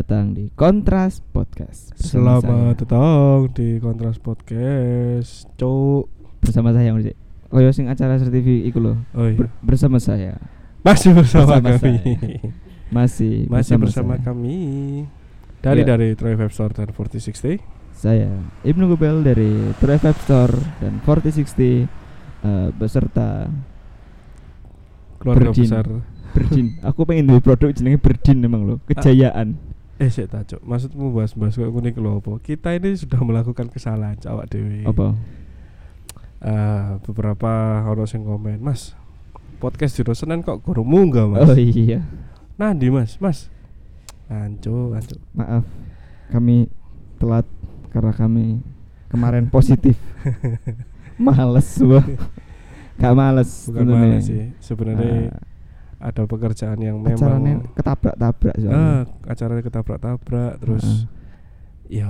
datang di Kontras Podcast. Bersama Selamat saya, datang di Kontras Podcast. Cuk. bersama saya Mas. Oh ya sing acara TV iku loh. Oh iya. Ber- bersama saya. Masih bersama, bersama kami. Masih Masih bersama, bersama saya. kami. Dari Ya. dari Troy Web Store dan 4060. Saya Ibnu Gobel dari True Vibe Store dan 4060 eh, beserta Keluarga Berjin. besar. Berdin. Aku pengen duwe produk jenenge Berdin emang loh. Kejayaan. Eh, sik tak, Cuk. Maksudmu bahas-bahas kok ngene iki lho apa? Kita ini sudah melakukan kesalahan Cuk, awak dewe. Apa? Eh, beberapa orang sing komen, "Mas, podcast di Senin kok guru munggah, Mas?" Oh iya. Nandi, Mas? Mas. Anco, anco. Maaf. Kami telat karena kami kemarin positif. males gua. Gak males Bukan malah sih. Sebenarnya Ah, ada pekerjaan yang acaranya memang ketabrak-tabrak soalnya. acaranya ketabrak-tabrak terus ya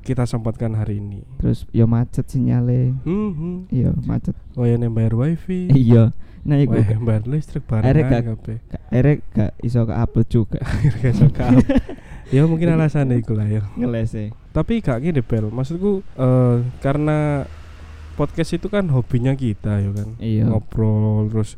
kita sempatkan hari ini Terus yo macet sinyale. hmm, hmm. Iya, macet. oh ya bayar wifi Iya. Nah, iku Wah, bayar listrik bareng ae gak- kabeh. gak- akhirnya gak iso ke upload juga Akhirnya iso ke-up. ya mungkin alasannya iku lah ya ngelese. tapi gak gini Bel maksudku eh, karena podcast itu kan hobinya kita ya kan Iya. ngobrol terus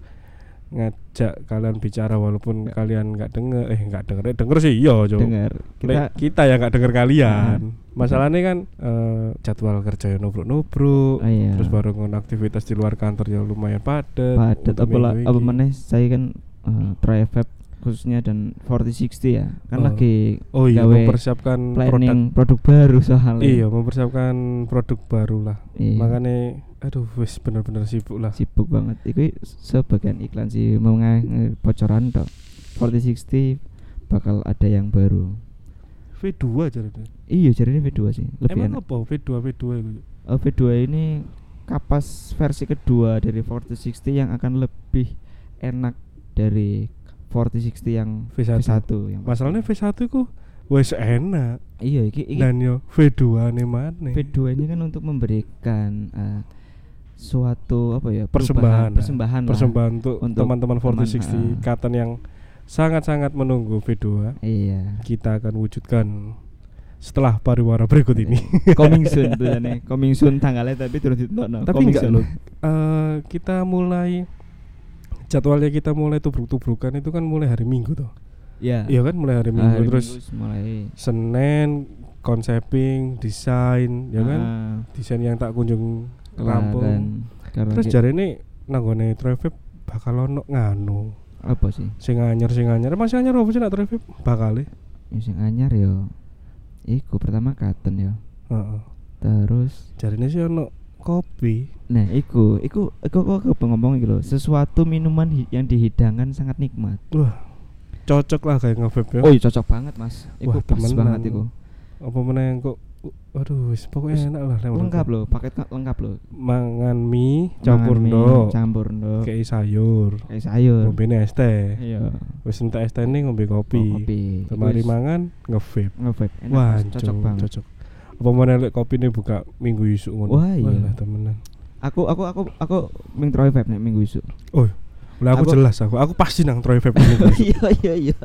ngajak kalian bicara walaupun Nggak. kalian nggak denger eh nggak denger eh denger sih iya Jo. Dengar. kita Kita kita yang nggak denger kalian masalahnya kan eh, jadwal kerja yang nubruk-nubruk Oh, iya. terus baru ngono aktivitas di luar kantor yang lumayan padat padat untuk apa meneh saya kan uh, Try Fab khususnya dan 4060 ya kan Oh. lagi oh iya mempersiapkan produk planning produk, baru soalnya iya mempersiapkan produk baru lah Iya. makanya aduh wis bener-bener sibuk lah. Sibuk banget. Itu sebagian iklan sih mau bocoran dok 4060 bakal ada yang baru. V2 jadi iya jadi V2 sih. Lebih emang enak. apa V2 V2 itu Oh, V2 ini kapas versi kedua dari 4060 yang akan lebih enak dari 4060 yang V1. V1 yang masalahnya V1 itu wis enak. Iya iki, iki. Dan yo V2 nih mana V2 ini kan untuk memberikan eh, suatu apa ya Persembahan lah. persembahan lah. persembahan untuk, Untuk teman-teman teman, 4060 ah. Katen yang sangat-sangat menunggu V2 iya. Kita akan wujudkan setelah pariwara berikut ini. Coming soon tuh nih. Coming soon tanggalnya tapi terus ditonton tapi enggak loh Eh, kita mulai jadwalnya kita mulai tubruk-tubrukan itu kan mulai hari Minggu tuh ya iya kan mulai hari Minggu. Terus mulai. Senin konseping desain ya kan? Ah, desain yang tak kunjung kelar rampung. kan. terus jari ini nanggone traffic bakal ono nganu. Apa sih? Sing anyar sing anyar. Masih anyar apa sih nak traffic bakal e? Yang sing anyar yo iku pertama katen yo heeh. Terus jari ini sih ono kopi. Nah iku iku iku kok ngomong iki lho. Sesuatu minuman hi- yang dihidangkan sangat nikmat. Wah cocok lah kayak ngevape ya. Oh iya cocok banget mas. Iku Wah, pas temenan. banget iku. Apa meneh kok aduh pokoknya enak lah lengkap aku. loh paket ka- lengkap loh. Mangan mie campur ndok. campur ndok. Kayak sayur. Kayak sayur. Ngombe es teh. Iya. Wis entek es teh ini ngombe kopi, Oh, kopi. Kemari mangan ngevape. Nge-vape enak wah cocok banget. cocok. Apa mana lek kopi ini buka minggu isu ngono? Wah, iya. lah temenan. Aku aku aku aku ming vape nih minggu isu oh lah aku, Aku- jelas aku aku pasti nang Troy Vape iya iya iya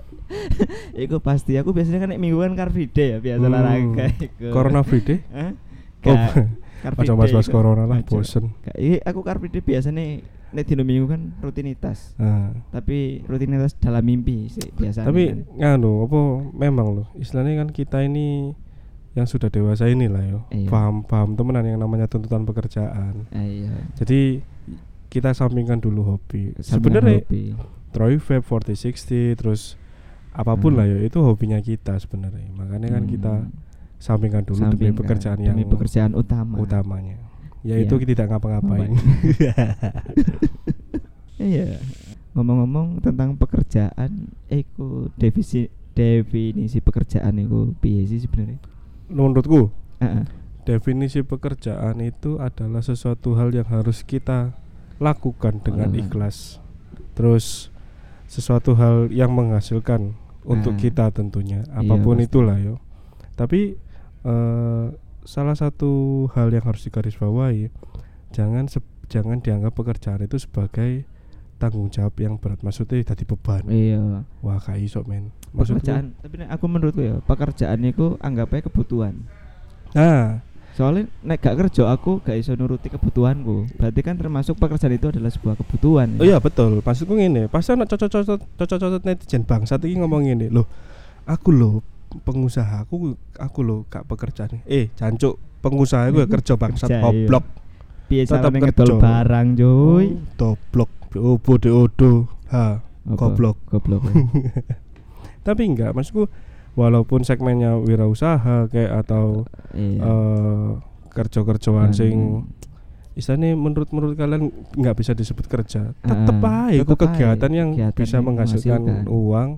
Iku pasti aku biasanya kan nek minggu kan car free day ya biasa Hmm. olahraga iku. Corona free day Hah? Oh, Aja day mas-mas iku. corona lah bosen iki aku car free day biasanya nek dino minggu kan rutinitas. Nah, Tapi rutinitas dalam mimpi sih biasanya. tapi kan. nganu apa memang loh istilahnya kan kita ini yang sudah dewasa ini lah yo Iya. paham paham temenan yang namanya tuntutan pekerjaan Ah, iya. jadi kita sampingkan dulu hobi sebenarnya. Troy Vape 4060 terus apa pun Hmm. lah ya itu hobinya kita sebenarnya makanya kan kita Hmm. sampingkan dulu demi Sampingkan, pekerjaan yang demi pekerjaan utama. utamanya yaitu Iya. tidak ngapa-ngapain Iya. Ngomong-ngomong tentang pekerjaan, iku definisi definisi pekerjaan iku piye sih sebenarnya? menurutku Heeh. definisi pekerjaan itu adalah sesuatu hal yang harus kita lakukan dengan Lakukan. ikhlas terus sesuatu hal yang menghasilkan untuk Nah. kita tentunya Iya, apa pun pasti. itulah yo tapi eh, salah satu hal yang harus digarisbawahi jangan se- jangan dianggap pekerjaan itu sebagai tanggung jawab yang berat maksudnya tadi beban Iya. wah gak iso men Pekerjaan, tapi aku menurutku ya, pekerjaan itu anggap aja kebutuhan. nah Soalnya nek gak kerja aku gak iso nuruti kebutuhanku. Berarti kan termasuk pekerjaan itu adalah sebuah kebutuhan. oh iya betul maksudku ngene pasti ana cocok-cocok cocok-cocok netizen bangsat iki ngomong ngene loh aku loh pengusaha aku aku loh gak pekerjaan eh jancuk pengusaha gue kerja bangsat Kerja, iya. goblok Piye tetap carane kerja. barang, cuy? Oh, goblok obo de odo ha Apa? goblok Goblok. tapi enggak maksudku walaupun segmennya wirausaha kayak atau iya. eh kerja-kerjaan Dan- sing istilahnya menurut menurut kalian nggak bisa disebut kerja tetep Ah, aja itu kegiatan yang kegiatan bisa yang menghasilkan uang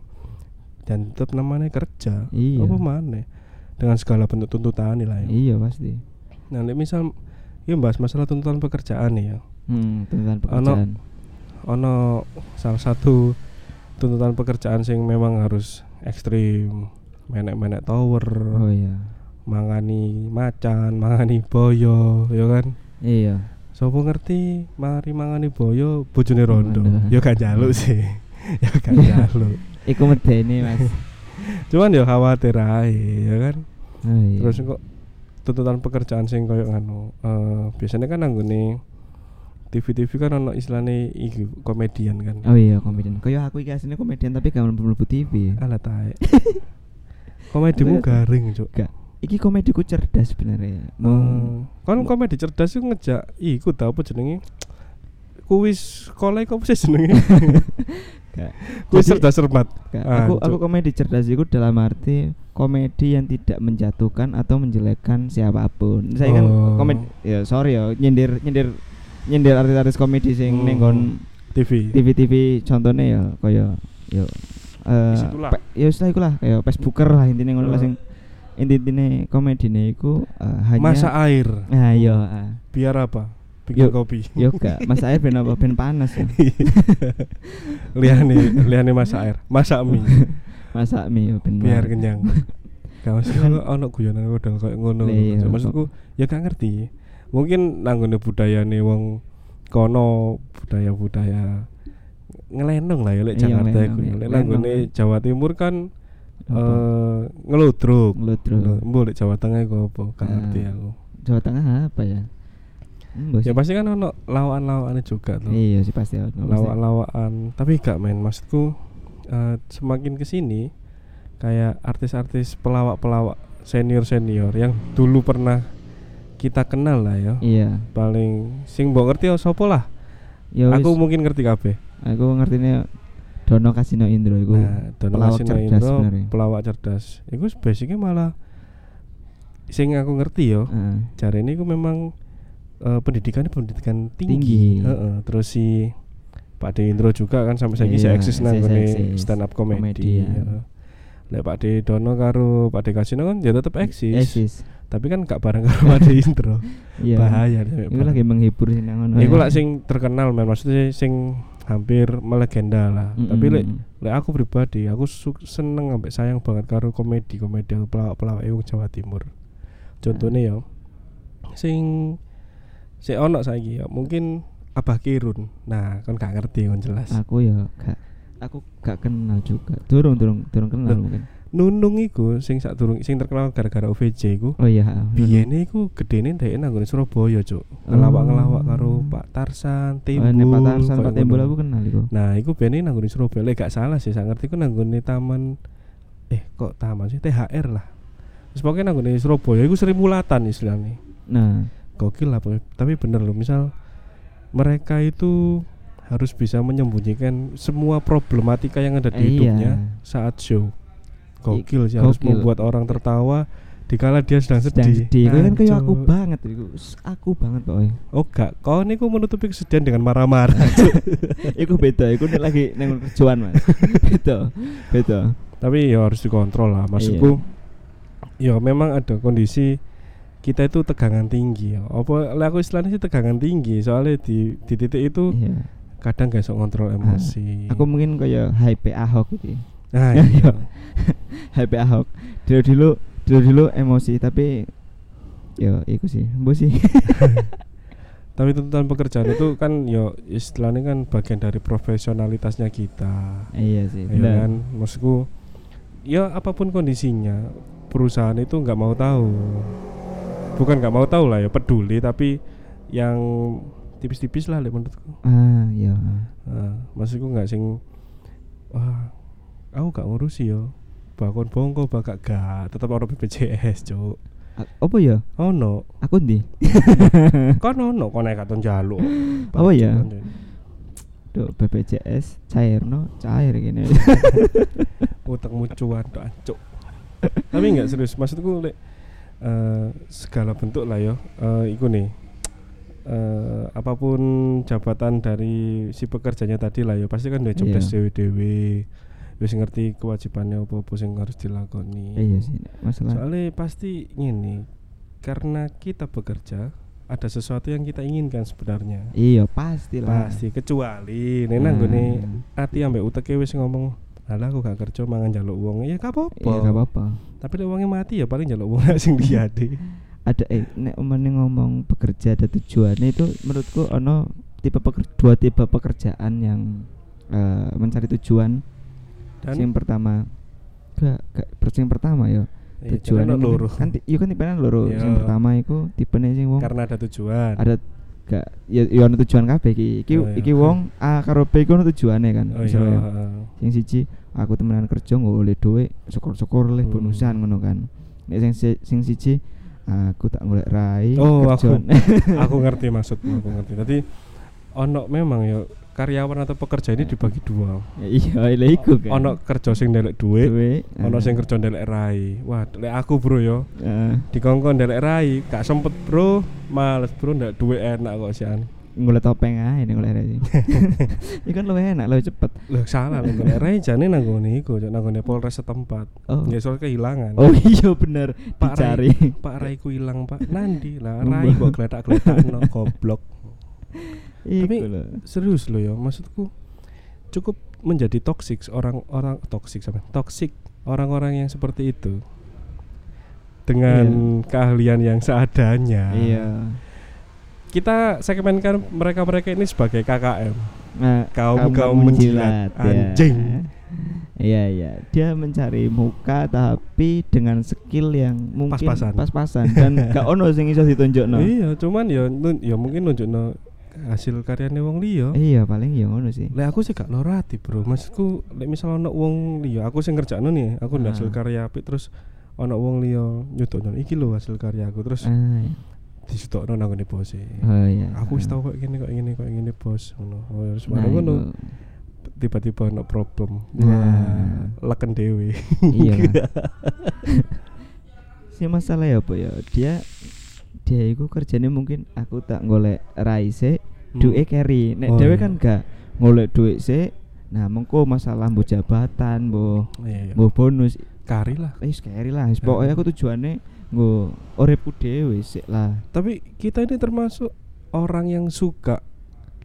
dan tetap namanya kerja Iya. apa mana dengan segala bentuk tuntutan nih lah ya. Iya pasti. nah misal ya bahas masalah tuntutan pekerjaan nih ya Hmm, tuntutan pekerjaan. ono salah satu tuntutan pekerjaan sing memang harus ekstrim menek-menek tower Oh iya. mangani macan mangani boyo ya kan Iya. Sopo ngerti mari mangani boyo bojone rondo. Ya kan jaluk sih. ya kan jaluk. Iku medeni, Mas. Cuman ya khawatir ae ya kan. Oh, iya. Terus kok tuntutan pekerjaan sing koyo nganu eh biasanya kan anggone TV-TV kan ono istilahnya iki komedian kan. Oh iya komedian. Kayak aku iki asline komedian tapi gak mlebu TV. Alah tae. Komedimu garing, Cuk. Gak. Iki komediku cerdas sebenarnya. Mau Hmm. Kan komedi cerdas iku ngejak iku tau apa jenenge? Kuis sekolah apa sih jenenge? Kuis cerdas cermat. Gak, aku aku komedi cerdas itu dalam arti komedi yang tidak menjatuhkan atau menjelekkan siapa pun. Saya kan Oh. komedi ya sorry ya nyindir nyindir nyindir artis-artis komedi sing Hmm. ning nggon TV. TV-TV contohnya ya kaya yo eh pe- ya wis lah iku lah kaya Facebooker lah intine ngono Oh. sing inti-intine komedine iku eh, hanya Masak air. Nah, iya, ah. Biar apa? Bikin kopi. Yo gak, Mas Air ben apa ben panas ya. liane, liane masak air. Masak mie Masak mie yo ben biar kenyang. Gak maksud Kan- kalau ono guyonan kodal kayak ngono. Iya, Maksudku ya gak ngerti. Mungkin nanggone budayane wong kono budaya-budaya ngelenong lah ya lek Iya, Jakarta iku. iya. Lek nanggone iya. Jawa Timur kan eh ngeludruk. Ngeludruk. Lho, Mbok lek Jawa Tengah iku apa? Gak Ah. ngerti aku. Jawa Tengah apa ya? Bos. Ya pasti kan ono lawan-lawannya juga tuh. Iya sih pasti ono. pasti. lawak-lawakan tapi gak main maksudku eh, semakin ke sini kayak artis-artis pelawak-pelawak senior-senior yang dulu pernah kita kenal lah ya Iya. paling sing mbok ngerti ya sopo lah Ya aku wis, mungkin ngerti kabeh aku ngertine Dono Kasino Indro iku. nah Dono pelawak Kasino cerdas Indro sebenarnya. pelawak cerdas itu basicnya malah sing aku ngerti yo Heeh. cari ini aku memang eh, pendidikannya pendidikan tinggi, Tinggi. Heeh, terus si Pak De Indro juga kan sampai saiki saya eksis nang stand up Komedi, comedy. ya. Lek Pak De Dono karo Pak De Kasino kan ya tetap eksis, Eksis. tapi kan gak bareng karo Pak De Indro. Iya. Bahaya Iku lagi menghibur sih nang ngono. Iku ya. lah sing terkenal men maksudnya sing hampir melegenda lah. Tapi lek Mm-mm. lek aku pribadi aku seneng sampai sayang banget karo komedi komedi atau pelawak-pelawak wong Jawa Timur. Contohnya ya sing si ono saiki ya mungkin Abah Kirun. Nah, kan gak ngerti kan jelas. aku ya gak aku gak kenal juga. Durung durung durung kenal Loh. mungkin. Nunung iku sing sak durung sing terkenal gara-gara OVJ iku. Oh iya. Biyene iku gedene ndek nang Surabaya, Cuk. Ngelawak-ngelawak karo Oh. Pak Tarsan, Oh, Timbul. nek Pak Tarsan koyo Pak Timbul aku kenal iku. Nah, iku bene nang Surabaya. Lek gak salah sih, sak ngerti ku nang taman eh kok taman sih THR lah. Terus pokoknya nang Surabaya iku Sri Mulatan istilahnya. Nah, Gokil lah. Tapi bener loh, misal mereka itu harus bisa menyembunyikan semua problematika yang ada di iya. hidupnya saat show. Gokil sih harus membuat orang tertawa dikala dia sedang sedang sedih. sedih. Iku kan kayak aku banget iku. Aku banget pokoknya. Oh gak, kau niku menutupi kesedihan dengan marah-marah. iku beda, iku lagi nang kerjaan, Mas. beda. Beda. Tapi ya harus dikontrol lah. Maksudku, Iya. ya memang ada kondisi kita itu tegangan tinggi ya. Apa aku istilahnya sih tegangan tinggi soalnya di di titik itu Iya. kadang gak bisa ngontrol emosi. Aku mungkin kayak hype Ahok iki. Nah, Iya. iya. hype Ahok. Dulu dulu dulu dulu emosi tapi yo iku sih, embo sih. tapi tuntutan pekerjaan itu kan yo istilahnya kan bagian dari profesionalitasnya kita iya sih ya benar kan maksudku ya apa pun kondisinya perusahaan itu nggak mau tahu bukan nggak mau tahu lah ya peduli tapi yang tipis-tipis lah menurutku ah iya nah, maksudku nggak sing wah aku gak ngurusi yo. Bakon bongko bakak gak. Tetap orang BPJS cuk. Apa ya? Ono. Aku ndi? Kan ono kon nek katon jaluk. Apa ya? Anjing. Duh, BPJS cair no cair gini utangmu cuan tok ancuk tapi nggak serius. Maksudku lek eh, segala bentuk lah yo. Eh, iku nih. Eh, apa pun jabatan dari si pekerjanya tadi lah yo. Pasti kan udah job Iya. desk dewe wis ngerti kewajibannya apa-apa yang harus dilakoni. Iya sih masalah soalnya pasti gini karena kita bekerja ada sesuatu yang kita inginkan sebenarnya. Iya pasti lah pasti kecuali nih Hmm. nanggone ati ambek uteke wis ngomong Alah aku gak kerja mangan jaluk uang ya gak apa-apa. iya gak apa-apa. Tapi lek uangnya mati ya paling jaluk uang sing dia deh. ada eh nek umane ngomong bekerja ada tujuannya itu menurutku ono tipe peker, dua tipe pekerjaan yang eh, mencari tujuan Dan yang pertama gak gak pertama ya iya, tujuannya karena loro. kan iya kan tipenya loro Iya. yang pertama itu tipenya sing wong Karena ada tujuan. ada gak ya ya ono tujuan kabeh iki iki Oh, iya. iki wong A karo B iku ono tujuane kan Oh iya. misalnya heeh. sing siji aku temenan kerja nggak oleh duit syukur-syukur oleh Hmm. bonusan ngono kan nek sing si- sing siji aku tak golek rai Oh, kerja. aku ngerti maksudmu, aku ngerti. Tadi ono memang ya karyawan atau pekerja ini dibagi dua. Ya iya lha iku kan. Ono kerja sing ndelek duit, duit ono ah, sing kerja ndelek rai. Wah, lek aku bro yo. Eh, dikongkon ndelek rai, gak sempet bro, males bro ndelek duit enak kok sian. golek topeng ae nek golek rai iki kan luwih enak luwih cepet. Loh salah lek ndelek rai jane nanggone iku, Cuk, nanggone Polres setempat. oh. Ya soal kehilangan. oh iya bener. Pak dicari. Rai, Pak Rai ku hilang Pak. Nandi? Lah Rai kok geletak-geletak no goblok. Iku Tapi- serius loh ya maksudku cukup menjadi toksik orang-orang toksik sama toksik orang-orang yang seperti itu. Dengan keahlian yang seadanya. Iya. Kita segmenkan mereka-mereka ini sebagai KKM nah, kaum kaum menjilat ya. anjing. Iya iya, dia mencari muka tapi dengan skill yang mungkin Pas-pasan. pas-pasan. Dan gak ono sing iso ditunjukno. iya cuman ya ya mungkin nunjukno hasil karyanya wong liya Iya paling ya ngono sih. Lek aku sih gak loro ati, Bro. Maksudku lek misal ono wong liya, aku sing ngerjakno nih, aku Ah. hasil karya apik terus ono wong liya nyutokno iki lho hasil karyaku terus Ah, iya. disutokno nang ngene bos oh iya. Aku wis Ah. tau kok gini kok gini kok gini bos ngono. Oh, terus Nah, baru ngono tiba-tiba ono problem. Nah. Leken dewe. iya si masalah ya apa ya? Dia dia itu kerjanya mungkin aku tak golek raise duit carry. Nek Oh, dhewe iya. kan gak golek duit sih. Nah, mengko masalah mbok jabatan, mbok Iya, iya. mbok bonus Kari lah. wis carry lah. Wis pokoknya aku tujuannya nggo uripku dhewe sik lah. Tapi kita ini termasuk orang yang suka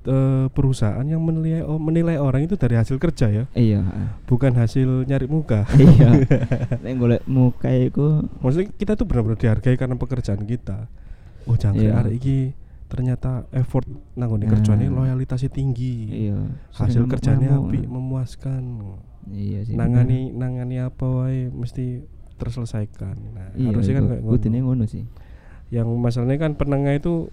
eh, perusahaan yang menilai oh, menilai orang itu dari hasil kerja ya, Iya, bukan hasil nyari muka. iya. Nek golek muka iku Maksudnya kita tuh benar-benar dihargai karena pekerjaan kita. Oh jangkrik Iya. arek iki ternyata effort nanggone Nah. kerjanya loyalitasnya tinggi. iya. Hasil kerjanya apik, nah. memuaskan. Iya sih. Nangani nangani apa wae mesti terselesaikan. Nah, bener. Iya, harusnya kan kayak ngono. ngono sih. Yang masalahnya kan penengah itu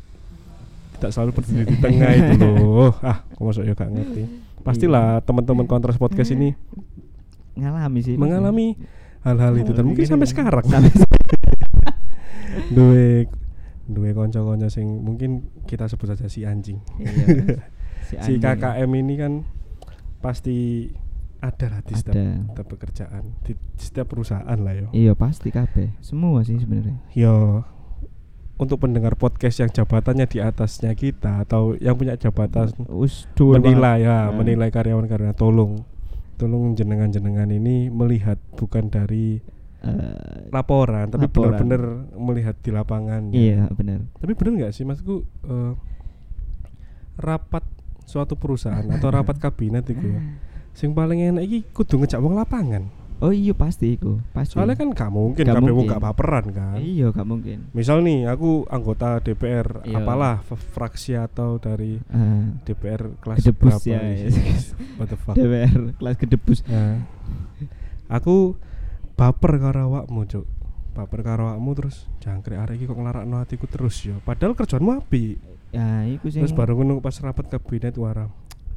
tidak selalu berdiri di tengah itu loh. Ah, kok masuk ya gak ngerti. Pastilah teman-teman kontras podcast ini Ngalami sih. mengalami hal-hal itu dan mungkin sampai sekarang. Sampai duwe duwe kanca-kanca sing mungkin kita sebut saja si anjing. iya. Si anjing. KKM ini kan pasti ada lah di setiap, ada. setiap pekerjaan, di, setiap perusahaan lah yo. Iya pasti kabeh. Semua sih sebenarnya. Yo untuk pendengar podcast yang jabatannya di atasnya kita atau yang punya jabatan Us menilai ya, banget. menilai karyawan-karyawan tolong tolong jenengan-jenengan ini melihat bukan dari Eh, laporan tapi benar-benar melihat di lapangan. iya benar. Tapi bener nggak sih maksudku eh, rapat suatu perusahaan atau rapat kabinet itu ya. Sing paling enak iki kudu ngejak wong lapangan. Oh iya pasti iku, pasti. Soalnya kan gak mungkin Gak mungkin. gak baperan kan. iya gak mungkin. Misal nih aku anggota DPR Iya. apalah fraksi atau dari Ah, DPR kelas Kedebus berapa ya, gitu. ya. What the fuck. DPR kelas kedebus. Nah, aku baper karo awakmu, Cuk. Baper karo awakmu terus jangkrik arek iki kok nglarakno atiku terus ya. Padahal kerjaanmu apik. Ya iku sing Terus baru ngono pas rapat kabinet wara.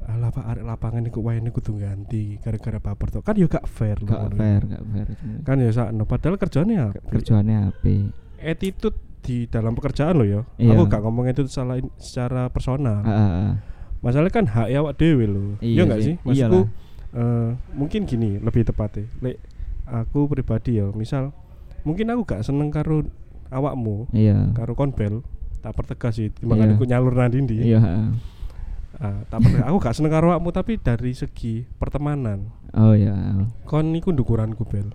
Alah Pak arek lapangan iku wayane kudu ganti gara-gara baper tok. Kan ya gak fair lho gak ngono. fair, gak fair. Kan ya sakno padahal kerjaannya apik. Kerjaannya apik. attitude di dalam pekerjaan lo ya. Iya. Aku gak ngomong itu salah secara personal. Ah, ah, ah. Masalahnya kan hak awak dewe lo. Iya Iya enggak sih. sih? Maksudku eh, mungkin gini lebih tepatnya. Aku pribadi ya, misal mungkin aku gak seneng karo awakmu, Iya. karo konbel, tak pertegas sih timbangan Iya. aku nyalur nang ndi. Iya. tak pertegas. aku gak seneng karo awakmu tapi dari segi pertemanan. Oh iya. Kon iku ndukuranku bel.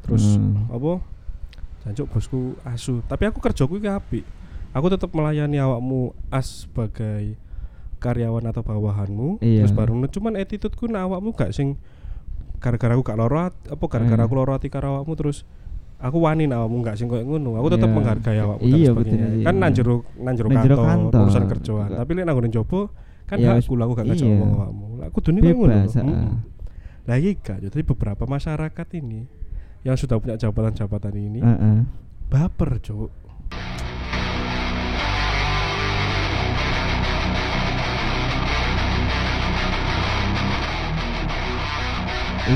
Terus Hmm. apa? Jancuk bosku asu. Tapi aku kerjaku iki apik. Aku tetap melayani awakmu as sebagai karyawan atau bawahanmu. Iya. Terus baru cuman attitudeku nak awakmu gak sing gara-gara aku gak loro at- apa gara-gara Hmm. aku loro ati karo awakmu terus aku wani nak awakmu gak sing koyo ngono. Aku tetap Iya. menghargai awakmu Iya, betul, Kan iya. jero nang jero Nang jero kantor, kantor. urusan kerjaan. Tapi lek nang nggon jopo kan Iya, hakku lah aku gak ngajak iya. ngomong awakmu. Lah kudune koyo ngono. Bebas. lho. ah. Mm. Lah iki gak, jadi beberapa masyarakat ini yang sudah punya jabatan-jabatan ini Ah, ah. baper, Cuk.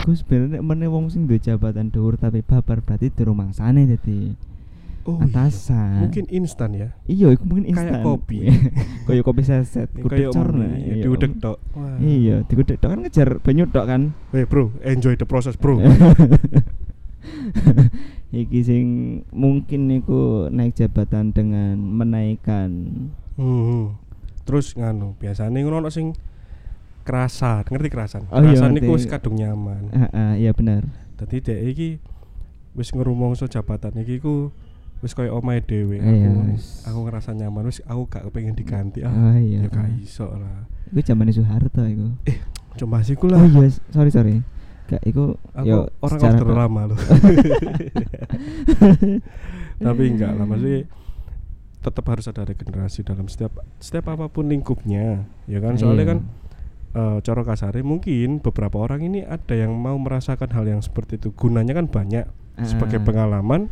Iku sebenarnya meneh wong sing duwe jabatan dhuwur tapi babar berarti di rumangsane dadi Oh, iya. atasan. Mungkin instan ya. Iya, iku mungkin instan. Kayak kopi. Kayak kopi seset, kudu corna. mie, diudek tok. Wah. Iya, digudek tok kan ngejar banyu tok kan. Eh, Bro, enjoy the process, Bro. Iki sing mungkin niku naik jabatan dengan menaikkan Hmm. Terus nganu, biasanya ngono ono sing kerasan, ngerti kerasan? Oh, iya, kerasan niku ngerti. wis kadung nyaman. Heeh, iya benar. Dadi dhek iki wis ngerumongso jabatan iki ku wis koyo omahe dhewe. Iya, Aku, aku ngerasa nyaman wis aku gak pengen diganti ah. Oh iya. Ya gak iso lah. Iku zamane Soeharto iku. Coba sih ku Oh lah. iya, sorry sorry. Gak iku Aku yo orang secara order ke- lama loh. Tapi enggak lah maksudnya tetap harus ada regenerasi dalam setiap setiap apa pun lingkupnya ya kan soalnya Iya. kan eh cara kasarnya mungkin beberapa orang ini ada yang mau merasakan hal yang seperti itu gunanya kan banyak sebagai Ah. pengalaman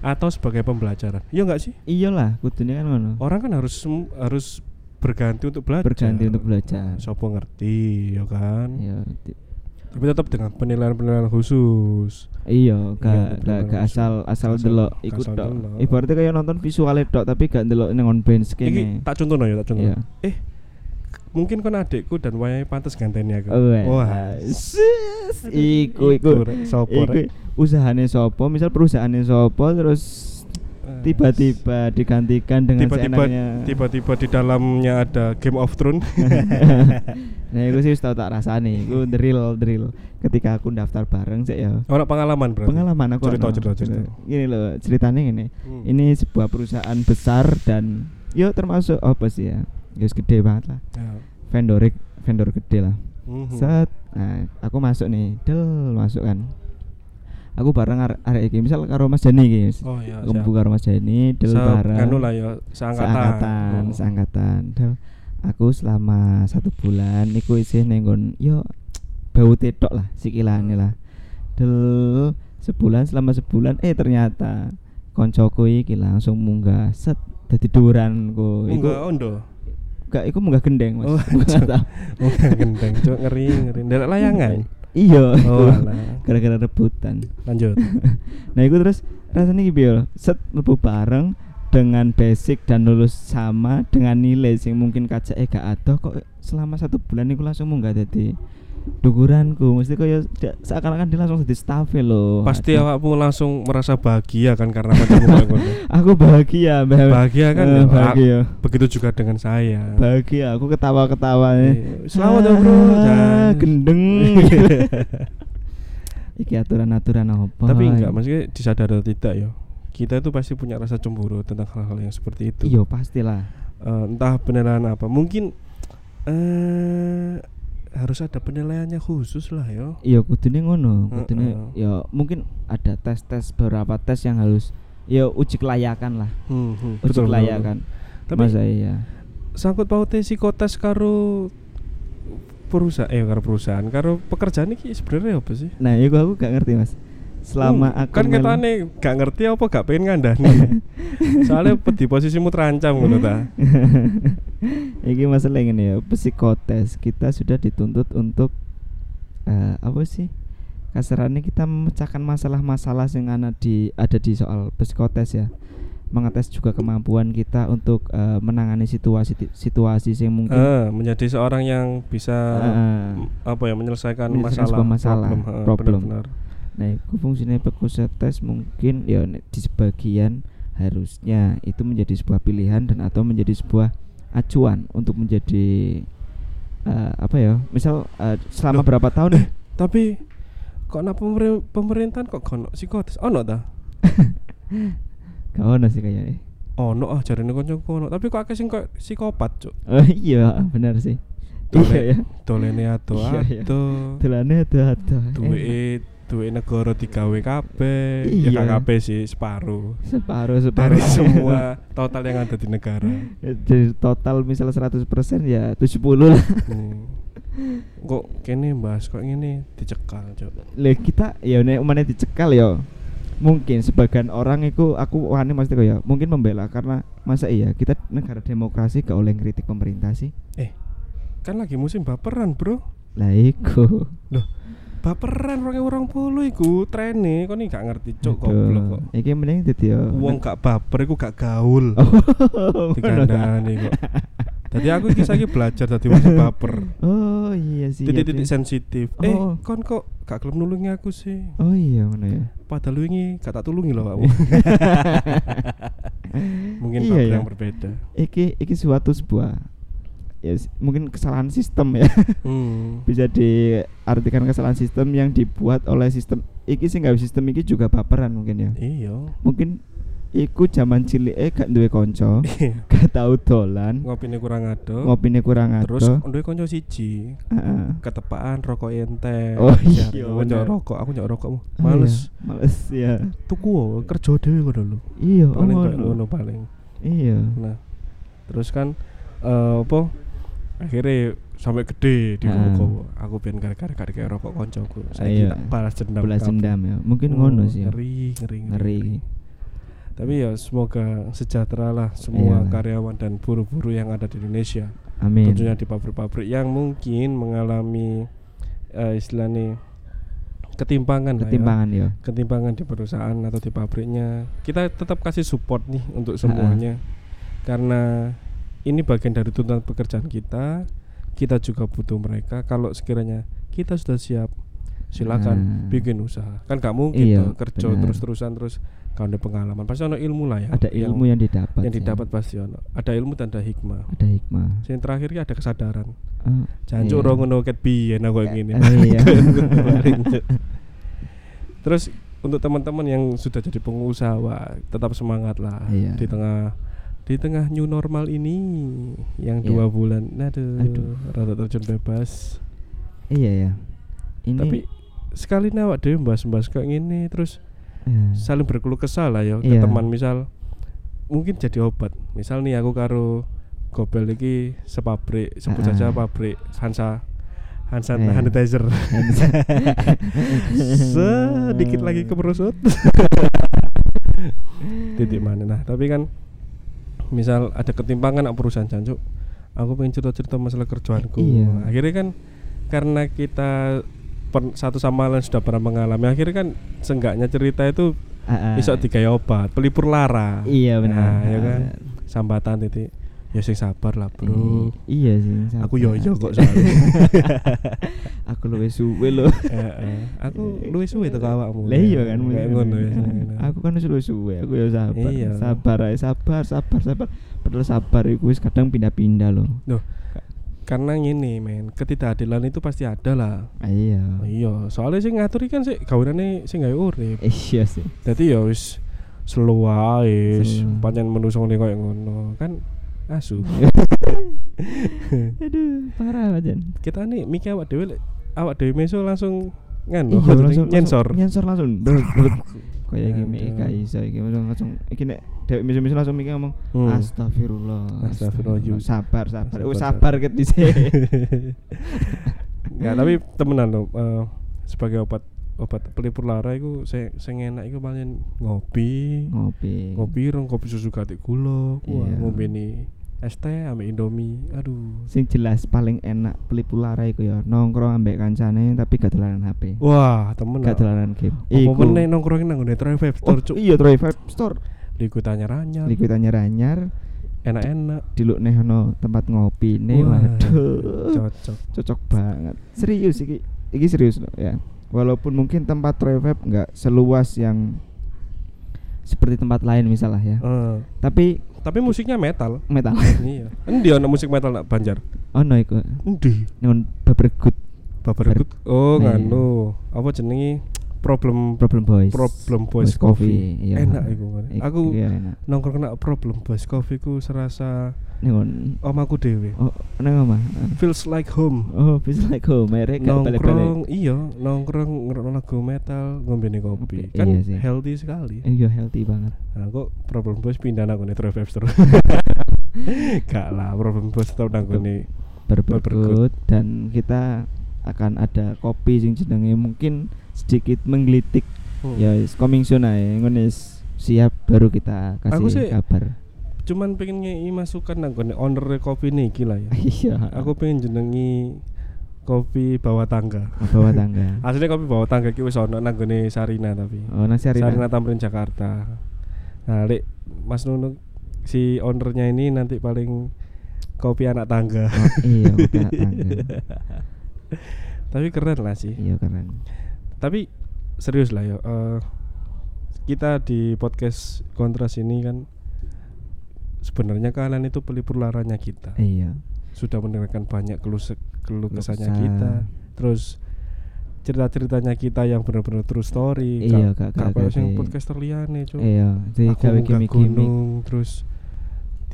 atau sebagai pembelajaran iya enggak sih Iyalah, kudunya kan ngono. orang kan harus harus berganti untuk belajar Berganti untuk belajar. sopo ngerti ya kan Iya, tapi tetap dengan penilaian-penilaian khusus iya, gak gak masuk. asal asal delok iku asal tok. delok. Ibaratnya kayak nonton visualnya tok tapi gak delok ning on bench Iki kene. tak contoh ya, tak contoh. Iya. Eh, mungkin kan adikku dan wayahe pantes ganteni aku. Oh, Wah, sis. Iku iku. sopo rek? usahane sopo, misal perusahaannya sopo terus tiba-tiba digantikan dengan tiba-tiba seenaknya. tiba-tiba di dalamnya ada Game of Thrones. nah, itu sih wis tau tak rasani. Iku drill drill. Ketika aku daftar bareng sih ya. Orang pengalaman berarti. Pengalaman aku Cerita, cerita, cerita. Gini loh, ceritanya gini. Hmm. Ini sebuah perusahaan besar dan yo termasuk apa sih ya? Yo gede banget lah. Ya. Vendor vendor gede lah. Mhm. Set. Nah, aku masuk nih. Del masuk kan. Aku bareng arek arek iki, misal karo Mas Jani iki. Oh iya. Aku mlebu karo Mas Jani, del Se- bareng. Anu lah ya, seangkatan. seangkatan, Oh. seangkatan. Del, aku selama satu bulan iku isih nenggon yo bau tetok lah sikilane lah. Del sebulan selama sebulan eh ternyata koncoku iki langsung munggah set dadi duranku. Iku ondo. Gak iku munggah gendeng Mas. Oh, Munggah gendeng, cuk ngeri, ngeri. Ndelok layangan. Iya, Oh, iku. gara-gara rebutan. Lanjut. Nah, itu terus rasanya gitu ya. Set mlebu bareng dengan basic dan lulus sama dengan nilai sing mungkin kaca eh gak ada kok selama satu bulan iku langsung munggah dadi dukuranku mesti kaya da- seakan-akan dia langsung jadi staff loh Pasti awakmu langsung merasa bahagia kan karena ngono. aku bahagia Mbak. Bahagia kan? Ya? bahagia Begitu juga dengan saya. bahagia aku ketawa-ketawa nih Iya. Selamat ya bro. Ah, Dan- gendeng iki aturan-aturan apa Tapi enggak, maksudnya disadar atau tidak ya. Kita itu pasti punya rasa cemburu tentang hal-hal yang seperti itu. iya pastilah Eh, entah beneran apa. Mungkin eh harus ada penilaiannya khusus lah yo. Iya kudune ngono, kudune Heeh. ya mungkin ada tes-tes beberapa tes yang harus ya uji kelayakan lah, Hmm, hmm, uji betul, kelayakan. betul. Tapi Masa iya. sangkut pautnya psikotes karo perusahaan eh karo perusahaan karo pekerjaan ini sebenarnya apa sih? Nah, itu aku gak ngerti, Mas. Selama Hmm, aku kan kita nih gak ngerti apa gak pengen ngandani. Soalnya di posisimu terancam ngono ta. Iki masalah ini ya, psikotes kita sudah dituntut untuk eh, apa sih? Kasarannya kita memecahkan masalah-masalah yang ada di ada di soal psikotes ya. Mengetes juga kemampuan kita untuk eh, menangani situasi situasi yang mungkin Eh, menjadi seorang yang bisa m- apa ya menyelesaikan, menyelesaikan masalah, masalah, problem, problem. benar-benar. Nah, itu fungsinya psikotes mungkin ya di sebagian harusnya itu menjadi sebuah pilihan dan atau menjadi sebuah acuan untuk menjadi eh, apa ya? Misal eh, selama Loh. berapa tahun nih? Tapi kok na pemer- pemerintahan kok kono psikotes ono ta? Gak ono sih kayaknya. Ono ah jarene kancaku ono, tapi kok akeh sing kok psikopat, Cuk. Oh iya, benar sih. Dole- Iya ya. Dolene ado. Dolane ada-ada. Duwe duwe negara digawe kabeh. Iya. Ya kabeh sih, separuh. separuh separuh Dari semua total yang ada di negara. Dari total misal 100% ya 70 lah. Hmm. Kok kene bahas kok ngene dicekal, Cuk. Lah kita ya nek umane dicekal ya. Mungkin sebagian orang itu aku wani mesti ya mungkin membela karena masa iya kita negara demokrasi gak oleh kritik pemerintah sih. Kan lagi musim baperan, Bro. Lah iku. Baperan 2020 iku trene kok nih gak ngerti, Cuk, goblok kok. Iki mending dadi ya. Wong gak baper iku gak gaul. Oh. Dikandani kok. Tadi aku iki saiki belajar tadi wong sing baper. Oh iya sih. Titik-titik sensitif. Eh, Oh. kon kok gak gelem nulungi aku sih. Oh iya ngono ya. Padahal wingi gak tak tulungi loh kamu. Mungkin Iya, baper ya. yang berbeda. Iki iki suatu sebuah ya mungkin kesalahan sistem ya. Hmm. Bisa diartikan kesalahan sistem yang dibuat oleh sistem iki sih nggak sistem iki juga baperan mungkin ya. Iya. Mungkin iku zaman cilik eh gak duwe konco, Iya. gak tau dolan, Ngopine kurang ado. ngopine kurang ado. Terus duwe kanca siji. Heeh. Ketepaan rokok ente. Oh, iya, bener. rokok, aku nyok rokokmu. Oh, Males. iya, Males ya. Tuku kerja dhewe ngono lho. Iya, oh, Paling kayak ngono. ngono paling. Iya. Nah, terus kan eh apa? Akhirnya sampai gede di Ah. rokok. Aku pengen gara-gara gara kayak rokok koncoku. Saya tak balas dendam. Balas dendam ya. Mungkin Oh, ngono sih. ya. Ngeri, ngeri, Ngeri. Tapi ya semoga sejahtera lah semua Iya. karyawan dan buruh-buruh yang ada di Indonesia. Amin. Tentunya di pabrik-pabrik yang mungkin mengalami eh, istilahnya ketimpangan, ya. Ketimpangan ya. ketimpangan di perusahaan atau di pabriknya kita tetap kasih support nih untuk semuanya karena ini bagian dari tuntutan pekerjaan kita kita juga butuh mereka kalau sekiranya kita sudah siap silakan Nah. bikin usaha kan nggak mungkin Iya, kerja terus terusan terus kalau ada pengalaman pasti ada ilmu lah ya Ada ilmu yang, didapat. yang sih. didapat pasti ono ada ilmu dan ada hikmah Ada hikmah. yang terakhir ya ada kesadaran Oh, Jancuk iya. ora ngono ket biyen aku ngene. Eh, iya. Terus untuk teman-teman yang sudah jadi pengusaha wah, tetap semangat lah Iya. di tengah di tengah new normal ini yang Iya. dua bulan aduh, Aduh. rada terjun bebas Iya ya. Ini tapi sekali awak dhewe bahas-bahas kayak gini terus eh, saling berkeluh kesah lah ya ke Iya. teman misal mungkin jadi obat misal nih aku karo Gobel iki sepabrik sebut Ah. saja pabrik Hansa Hansa Eh. sanitizer sedikit lagi ke perusut titik mana nah tapi kan misal ada ketimpangan nak perusahaan jancuk aku pengen cerita-cerita masalah kerjaanku Iya. akhirnya kan karena kita per- satu sama lain sudah pernah mengalami akhirnya kan seenggaknya cerita itu ah, ah. bisa digawe obat pelipur lara Iya benar. Nah, ya kan? sambatan titik ya sing sabar lah bro I- iya sih. aku sabar. yo yo kok soalnya aku luwih suwe lho. Eh, eh. aku luwih suwe teko awakmu Lah iya kan. ngono ya Aku kan wis luwih suwe, aku ya sabar. Iya. Sabar ae, sabar, sabar, sabar. Padahal sabar iku wis kadang pindah-pindah loh. karena gini men ketidakadilan itu pasti ada lah Ah, iya. iya soalnya sing ngatur kan sih gaweane sing gawe urip Iya sih. dadi ya wis slow Slow. pancen ngene koyo ngono kan asu Aduh, parah Jan. Kita nih mikir awak lek- awak dhewe meso langsung nganu Iya, langsung nyensor. Nyensor langsung. Kayak gini gak iso iki langsung iki nek dewek misu-misu langsung mikir ngomong Hmm. astagfirullah. Astagfirullah, Sabar, sabar. Oh, Sabar, ket dhisik. Nggak, tapi temenan loh eh, sebagai obat obat pelipur lara iku sing sing enak iku paling ngopi. Ngopi. Ngopi rong kopi susu gatik gula. Wah, Iya. ngombe nih es teh ambek Indomie. Aduh. Sing jelas paling enak pelipu lara iku ya nongkrong ambek kancane tapi gak dolanan HP. Wah, temen Gak dolanan game. Apa meneh nongkrongin nang ngene Troy Oh, Store, Cuk. iya Troy Vibe Store. Likutannya ranyar. Likuitannya ranyar, Enak-enak. diluk nih ono tempat ngopi nih. Waduh. Cocok. cocok banget serius iki iki serius loh ya walaupun mungkin tempat Vape nggak seluas yang seperti tempat lain misalnya ya Eh, tapi tapi musiknya metal. metal iya. Endi ono musik metal nak Banjar? ono iku Endi? non bebergut Babar Good. Oh, nganu. Apa jenenge? Problem problem boys Problem Boys Boys Coffee. iya. Enak iku. kan. Ik- Aku iya enak nongkrong kena Problem Boys Coffee ku serasa nih omaku dhewe. oh nang omah Feels like home. oh bisa like home mereka nongkrong iya nongkrong ngerokok lagu metal ngombe kopi Oke, kan iya sih. healthy sekali iya healthy banget nah kok problem bos pindah nang nih Drive Webster gak lah problem bos tetap nang nih berbergut dan kita akan ada kopi sing jenenge mungkin sedikit menggelitik. Hmm. ya is coming soon ae. Ngono siap baru kita kasih Aku sih- kabar. cuman pengen ngei masukan nang nih owner kopi nih gila ya. Iya. Aku pengen jenengi kopi bawah tangga. Bawah tangga. Aslinya kopi bawah tangga ki wis ono nang nih Sarina tapi. Oh nasi Arina Sarina Tamrin Jakarta. Nah lek Mas Nunu si ownernya ini nanti paling kopi anak tangga. Oh, iya kopi anak tangga. Tapi keren lah sih. Iya keren tapi serius lah ya eh, kita di podcast kontras ini kan sebenarnya kalian itu pelipur laranya kita. Iya. Sudah mendengarkan banyak keluh keluh kesahnya kesah. kita. Terus cerita ceritanya kita yang benar-benar true story. Iya, podcaster liane cuy iya jadi aku gawe munggah gimmick-gimmick. gunung terus tiba-tiba tiba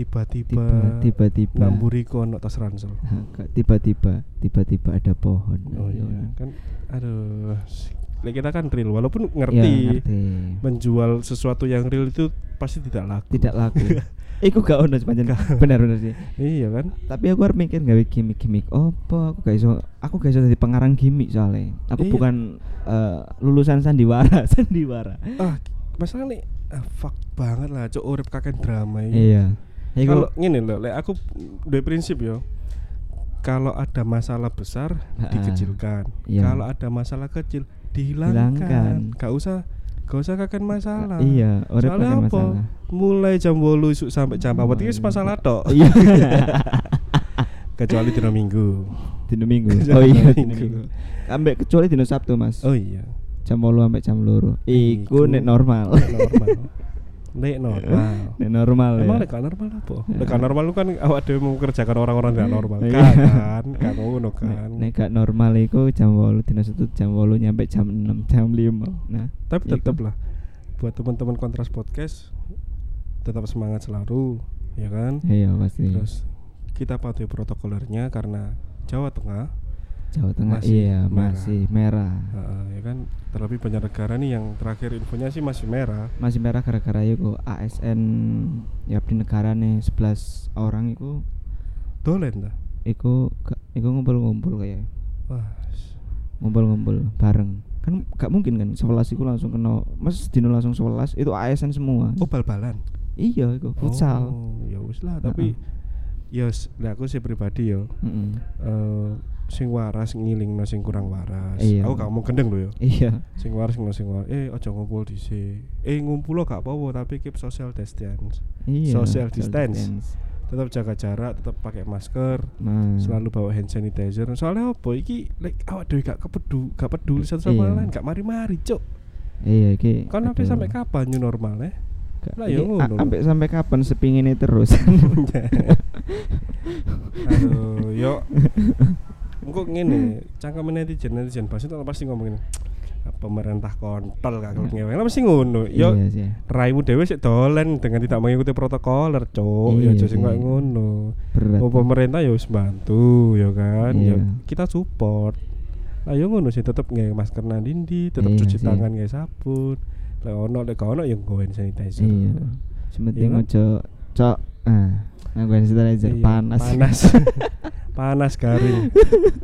tiba-tiba ngamburi kono tas ransel tiba-tiba tiba-tiba ada pohon oh iya Iya. kan aduh Lek kita kan real walaupun Iya, ngerti ngerti menjual sesuatu yang real itu pasti tidak laku. tidak laku Iku gak ono sepanjang benar benar sih. Iya kan? Tapi aku harus mikir gawe gimmick-gimmick opo aku gak iso aku gak iso jadi pengarang gimmick soalnya. Aku Iya. bukan eh, lulusan sandiwara, sandiwara. Ah, masalah nih ah, fuck banget lah, cok urip kakek drama ini. Iya. Kalau Iku ngene loh, lek aku dari prinsip yo. Kalau ada masalah besar dikecilkan. Iya. Kalau ada masalah kecil dihilangkan. Hilangkan. Gak usah gak usah kakek masalah. iya, urip Soalnya apa? masalah. Mulai jam 8 isuk sampai jam 4 iki wis masalah tok. Iya. Kecuali dino Minggu. Dino Minggu. Oh iya, dino Minggu. Ambek kecuali dino Sabtu, Mas. Oh iya. Jam 8 sampai jam 2. Iku Iku nek normal. Nek normal. Nek normal. Nek normal Emang ya. gak normal apa? Nek gak normal lu kan awak dhewe mengerjakan orang-orang gak normal. Iya. Kan kan, gak ngono kan. nek gak normal iku jam 8 dino Sabtu jam 8 nyampe jam 6, jam 5. Nah, Tapi tetep lah buat teman-teman kontras podcast tetap semangat selalu, ya kan? Iya pasti. Terus kita patuhi protokolernya karena Jawa Tengah, Jawa Tengah masih iya merah. masih merah. uh, ya kan? Terlebih banyak negara nih yang terakhir infonya sih masih merah. Masih merah gara-gara iku ASN ya di negara nih 11 orang iku Dolen dah. iku iku ngumpul-ngumpul kayak Wah, ngumpul-ngumpul bareng. Kan gak mungkin kan 11 iku langsung kena Mas dino langsung 11 itu ASN semua. oh bal-balan. Iya iku futsal. Oh, ya wis lah, tapi ya s- lah aku sih pribadi ya Mm-mm. eh sing waras ngiling sing kurang waras. Iya. Aku gak mau gendeng lho ya. Iya. Sing waras no sing waras. Eh aja ngumpul dhisik. Eh ngumpul lo gak apa-apa tapi keep social distance. Iya. Social distance. Tetap jaga jarak, tetap pakai masker, Nah. selalu bawa hand sanitizer. Soalnya apa iki like awak dhewe gak kepedu, gak peduli satu sama Iya. lain, gak mari-mari, Cuk. Iya iki. Kan sampai sampai kapan new normal eh? Gak- Lah, ya ngono. Sampai sampai kapan sepingin terus? Aduh, yo. Engko ngene, cangkem netizen netizen pasti tak pasti ngomong ngene. pemerintah kontol gak gelem ngewe lah mesti ngono. Yo Iya sih. raimu dhewe sik dolen dengan tidak mengikuti protokoler cuk. Ya Iya aja sing ngono. Oh pemerintah ya wis bantu ya kan? Ya Iya. kita support. Ayo ngono sih tetep nge masker nang dindi tetep Iya cuci sih. tangan nge sabun. Lek ono lek gak ono ya nggo hand sanitizer. Iya. Sementing ojo cok. Ah nganggo hand sanitizer Iya, panas. panas. Panas garing.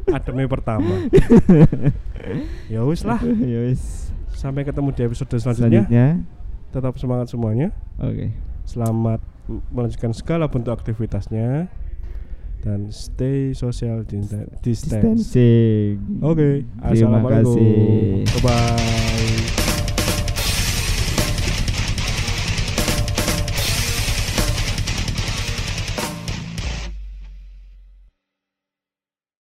Ademe pertama. Ya wis lah. Ya wis. sampai ketemu di episode selanjutnya. Selanjutnya. Tetap semangat semuanya. Oke. selamat m- melanjutkan segala bentuk aktivitasnya. Dan stay social dista- distance. Distancing. oke. Terima assalamualaikum. kasih. bye bye